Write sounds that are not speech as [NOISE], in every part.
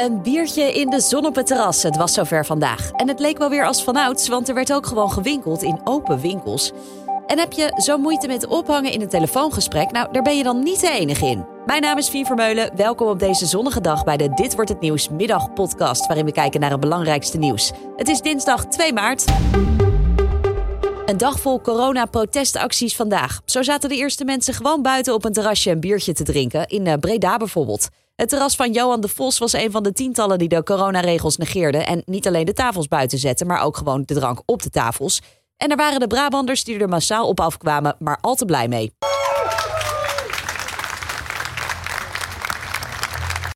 Een biertje in de zon op het terras. Het was zover vandaag. En het leek wel weer als vanouds, want er werd ook gewoon gewinkeld in open winkels. En heb je zo moeite met ophangen in een telefoongesprek? Nou, daar ben je dan niet de enige in. Mijn naam is Fien Vermeulen. Welkom op deze zonnige dag bij de Dit wordt het nieuws middagpodcast, waarin we kijken naar het belangrijkste nieuws. Het is dinsdag 2 maart. Een dag vol corona-protestacties vandaag. Zo zaten de eerste mensen gewoon buiten op een terrasje een biertje te drinken, in eh, Breda bijvoorbeeld. Het terras van Johan de Vos was een van de tientallen die de coronaregels negeerden. En niet alleen de tafels buiten zetten, maar ook gewoon de drank op de tafels. En er waren de Brabanders die er massaal op afkwamen, maar al te blij mee.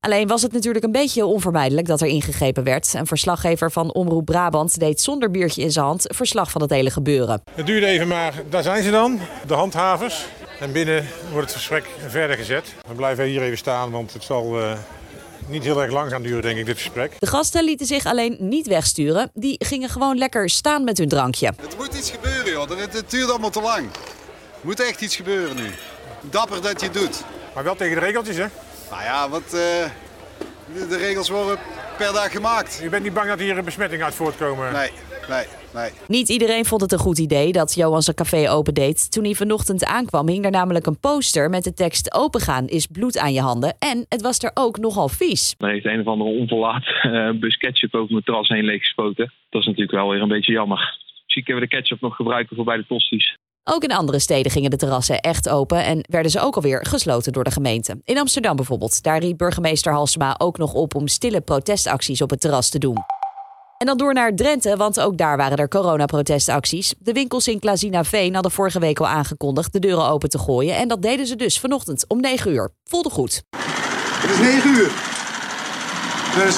Alleen was het natuurlijk een beetje onvermijdelijk dat er ingegrepen werd. Een verslaggever van Omroep Brabant deed zonder biertje in zijn hand verslag van het hele gebeuren. Het duurde even, maar daar zijn ze dan, de handhavers. En binnen wordt het gesprek verder gezet. We blijven hier even staan, want het zal uh, niet heel erg lang gaan duren, denk ik, dit gesprek. De gasten lieten zich alleen niet wegsturen. Die gingen gewoon lekker staan met hun drankje. Het moet iets gebeuren, joh. Het, het duurt allemaal te lang. Er moet echt iets gebeuren nu. Dapper dat je het doet. Maar wel tegen de regeltjes, hè? Nou ja, want uh, de, de regels worden per dag gemaakt. Je bent niet bang dat hier een besmetting uit voortkomen? Nee, nee. Nee. Niet iedereen vond het een goed idee dat Johan zijn café opendeed. Toen hij vanochtend aankwam, hing er namelijk een poster met de tekst: Opengaan is bloed aan je handen. En het was er ook nogal vies. Dan heeft een of andere onverlaat uh, bus ketchup over mijn terras heen leeggespoten. Dat is natuurlijk wel weer een beetje jammer. Misschien kunnen we de ketchup nog gebruiken voor bij de tosties. Ook in andere steden gingen de terrassen echt open en werden ze ook alweer gesloten door de gemeente. In Amsterdam bijvoorbeeld, daar riep burgemeester Halsema ook nog op om stille protestacties op het terras te doen. En dan door naar Drenthe, want ook daar waren er coronaprotestacties. De winkels in Veen hadden vorige week al aangekondigd de deuren open te gooien. En dat deden ze dus vanochtend om 9 uur. Voelde goed. Het is 9 uur. Dus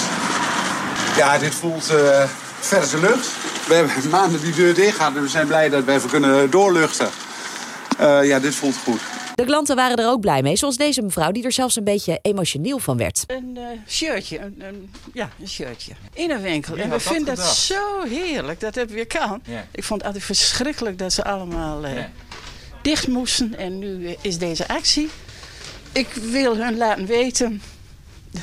ja, dit voelt uh, verse lucht. We hebben maanden die deur dicht gehad en we zijn blij dat we even kunnen doorluchten. Uh, ja, dit voelt goed. De klanten waren er ook blij mee, zoals deze mevrouw, die er zelfs een beetje emotioneel van werd. Een uh, shirtje, een, een, ja, een shirtje. In een winkel. en we vinden dat zo heerlijk dat het weer kan. Ik vond het altijd verschrikkelijk dat ze allemaal uh, ja. dicht moesten. En nu is deze actie. Ik wil hun laten weten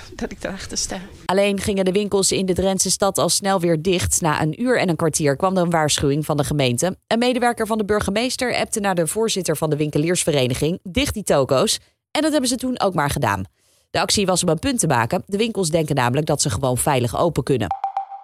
[LAUGHS] dat ik erachter sta. Alleen gingen de winkels in de Drentse stad al snel weer dicht. Na een uur en een kwartier kwam er een waarschuwing van de gemeente. Een medewerker van de burgemeester appte naar de voorzitter van de winkeliersvereniging: dicht die toko's. En dat hebben ze toen ook maar gedaan. De actie was om een punt te maken. De winkels denken namelijk dat ze gewoon veilig open kunnen.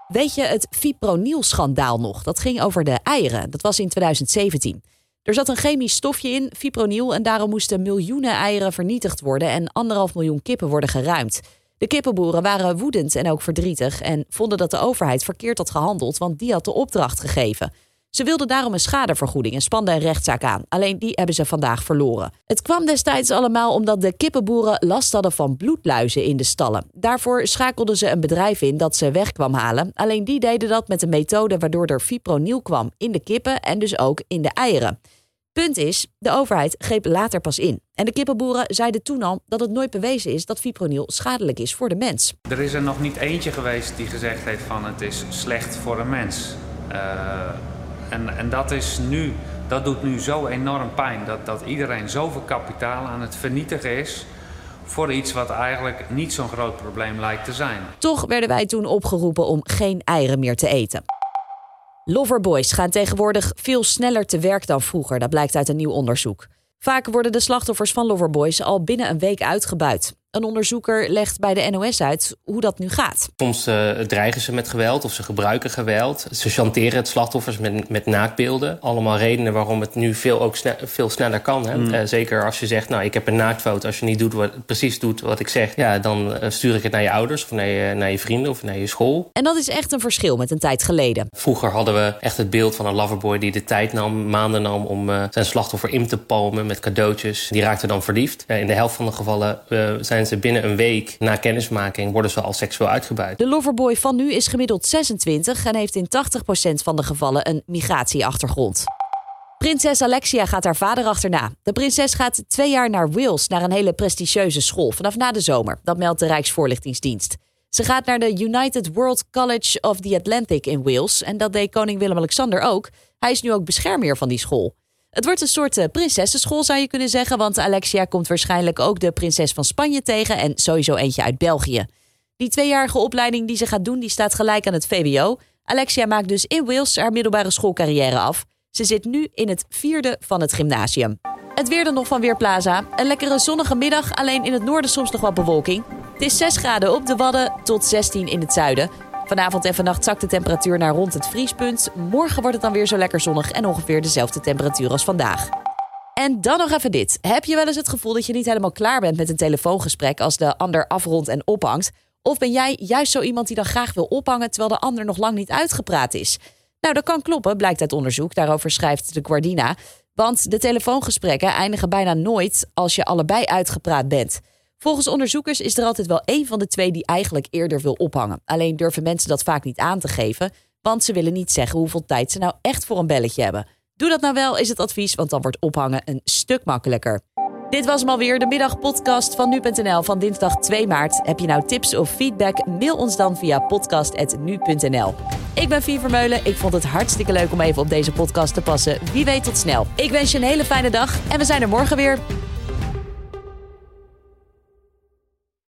Weet je het fipronil-schandaal nog? Dat ging over de eieren. Dat was in 2017. Er zat een chemisch stofje in, fipronil, en daarom moesten miljoenen eieren vernietigd worden en anderhalf miljoen kippen worden geruimd. De kippenboeren waren woedend en ook verdrietig en vonden dat de overheid verkeerd had gehandeld, want die had de opdracht gegeven. Ze wilden daarom een schadevergoeding en spanden een rechtszaak aan. Alleen die hebben ze vandaag verloren. Het kwam destijds allemaal omdat de kippenboeren last hadden van bloedluizen in de stallen. Daarvoor schakelden ze een bedrijf in dat ze weg kwam halen. Alleen die deden dat met een methode waardoor er fipronil kwam in de kippen en dus ook in de eieren. Punt is, de overheid greep later pas in. En de kippenboeren zeiden toen al dat het nooit bewezen is dat fipronil schadelijk is voor de mens. Er is er nog niet eentje geweest die gezegd heeft van het is slecht voor een mens. Uh, en, en dat is nu, dat doet nu zo enorm pijn dat, dat iedereen zoveel kapitaal aan het vernietigen is voor iets wat eigenlijk niet zo'n groot probleem lijkt te zijn. Toch werden wij toen opgeroepen om geen eieren meer te eten. Loverboys gaan tegenwoordig veel sneller te werk dan vroeger, dat blijkt uit een nieuw onderzoek. Vaak worden de slachtoffers van Loverboys al binnen een week uitgebuit. Een onderzoeker legt bij de NOS uit hoe dat nu gaat. Soms uh, dreigen ze met geweld of ze gebruiken geweld. Ze chanteren het slachtoffers met, met naakbeelden. Allemaal redenen waarom het nu veel, ook sne veel sneller kan. Hè? Mm. Uh, zeker als je zegt, nou, ik heb een naaktfoto. Als je niet doet wat, precies doet wat ik zeg... Ja, dan uh, stuur ik het naar je ouders of naar je, naar je vrienden of naar je school. En dat is echt een verschil met een tijd geleden. Vroeger hadden we echt het beeld van een loverboy die de tijd nam, maanden nam... om zijn slachtoffer in te palmen met cadeautjes. Die raakte dan verliefd. in de helft van de gevallen zijn zijn ze binnen een week na kennismaking worden ze al seksueel uitgebuit. De loverboy van nu is gemiddeld 26 en heeft in 80% van de gevallen een migratieachtergrond. Prinses Alexia gaat haar vader achterna. De prinses gaat twee jaar naar Wales, naar een hele prestigieuze school, vanaf na de zomer. Dat meldt de Rijksvoorlichtingsdienst. Ze gaat naar de United World College of the Atlantic in Wales. En dat deed koning Willem-Alexander ook. Hij is nu ook beschermheer van die school. Het wordt een soort uh, prinsessenschool, zou je kunnen zeggen. Want Alexia komt waarschijnlijk ook de prinses van Spanje tegen. En sowieso eentje uit België. Die tweejarige opleiding die ze gaat doen, die staat gelijk aan het VWO. Alexia maakt dus in Wales haar middelbare schoolcarrière af. Ze zit nu in het vierde van het gymnasium. Het weer dan nog van Weerplaza. Een lekkere zonnige middag, alleen in het noorden soms nog wat bewolking. Het is 6 graden op de Wadden tot 16 in het zuiden. Vanavond en vannacht zakt de temperatuur naar rond het vriespunt. Morgen wordt het dan weer zo lekker zonnig en ongeveer dezelfde temperatuur als vandaag. En dan nog even dit. Heb je wel eens het gevoel dat je niet helemaal klaar bent met een telefoongesprek als de ander afrondt en ophangt? Of ben jij juist zo iemand die dan graag wil ophangen terwijl de ander nog lang niet uitgepraat is? Nou, dat kan kloppen, blijkt uit onderzoek. Daarover schrijft de Guardina. Want de telefoongesprekken eindigen bijna nooit als je allebei uitgepraat bent. Volgens onderzoekers is er altijd wel één van de twee die eigenlijk eerder wil ophangen. Alleen durven mensen dat vaak niet aan te geven, want ze willen niet zeggen hoeveel tijd ze nou echt voor een belletje hebben. Doe dat nou wel, is het advies, want dan wordt ophangen een stuk makkelijker. Dit was hem alweer, de middagpodcast van nu.nl van dinsdag 2 maart. Heb je nou tips of feedback? Mail ons dan via podcast.nu.nl. Ik ben Vie Vermeulen. Ik vond het hartstikke leuk om even op deze podcast te passen. Wie weet tot snel. Ik wens je een hele fijne dag en we zijn er morgen weer.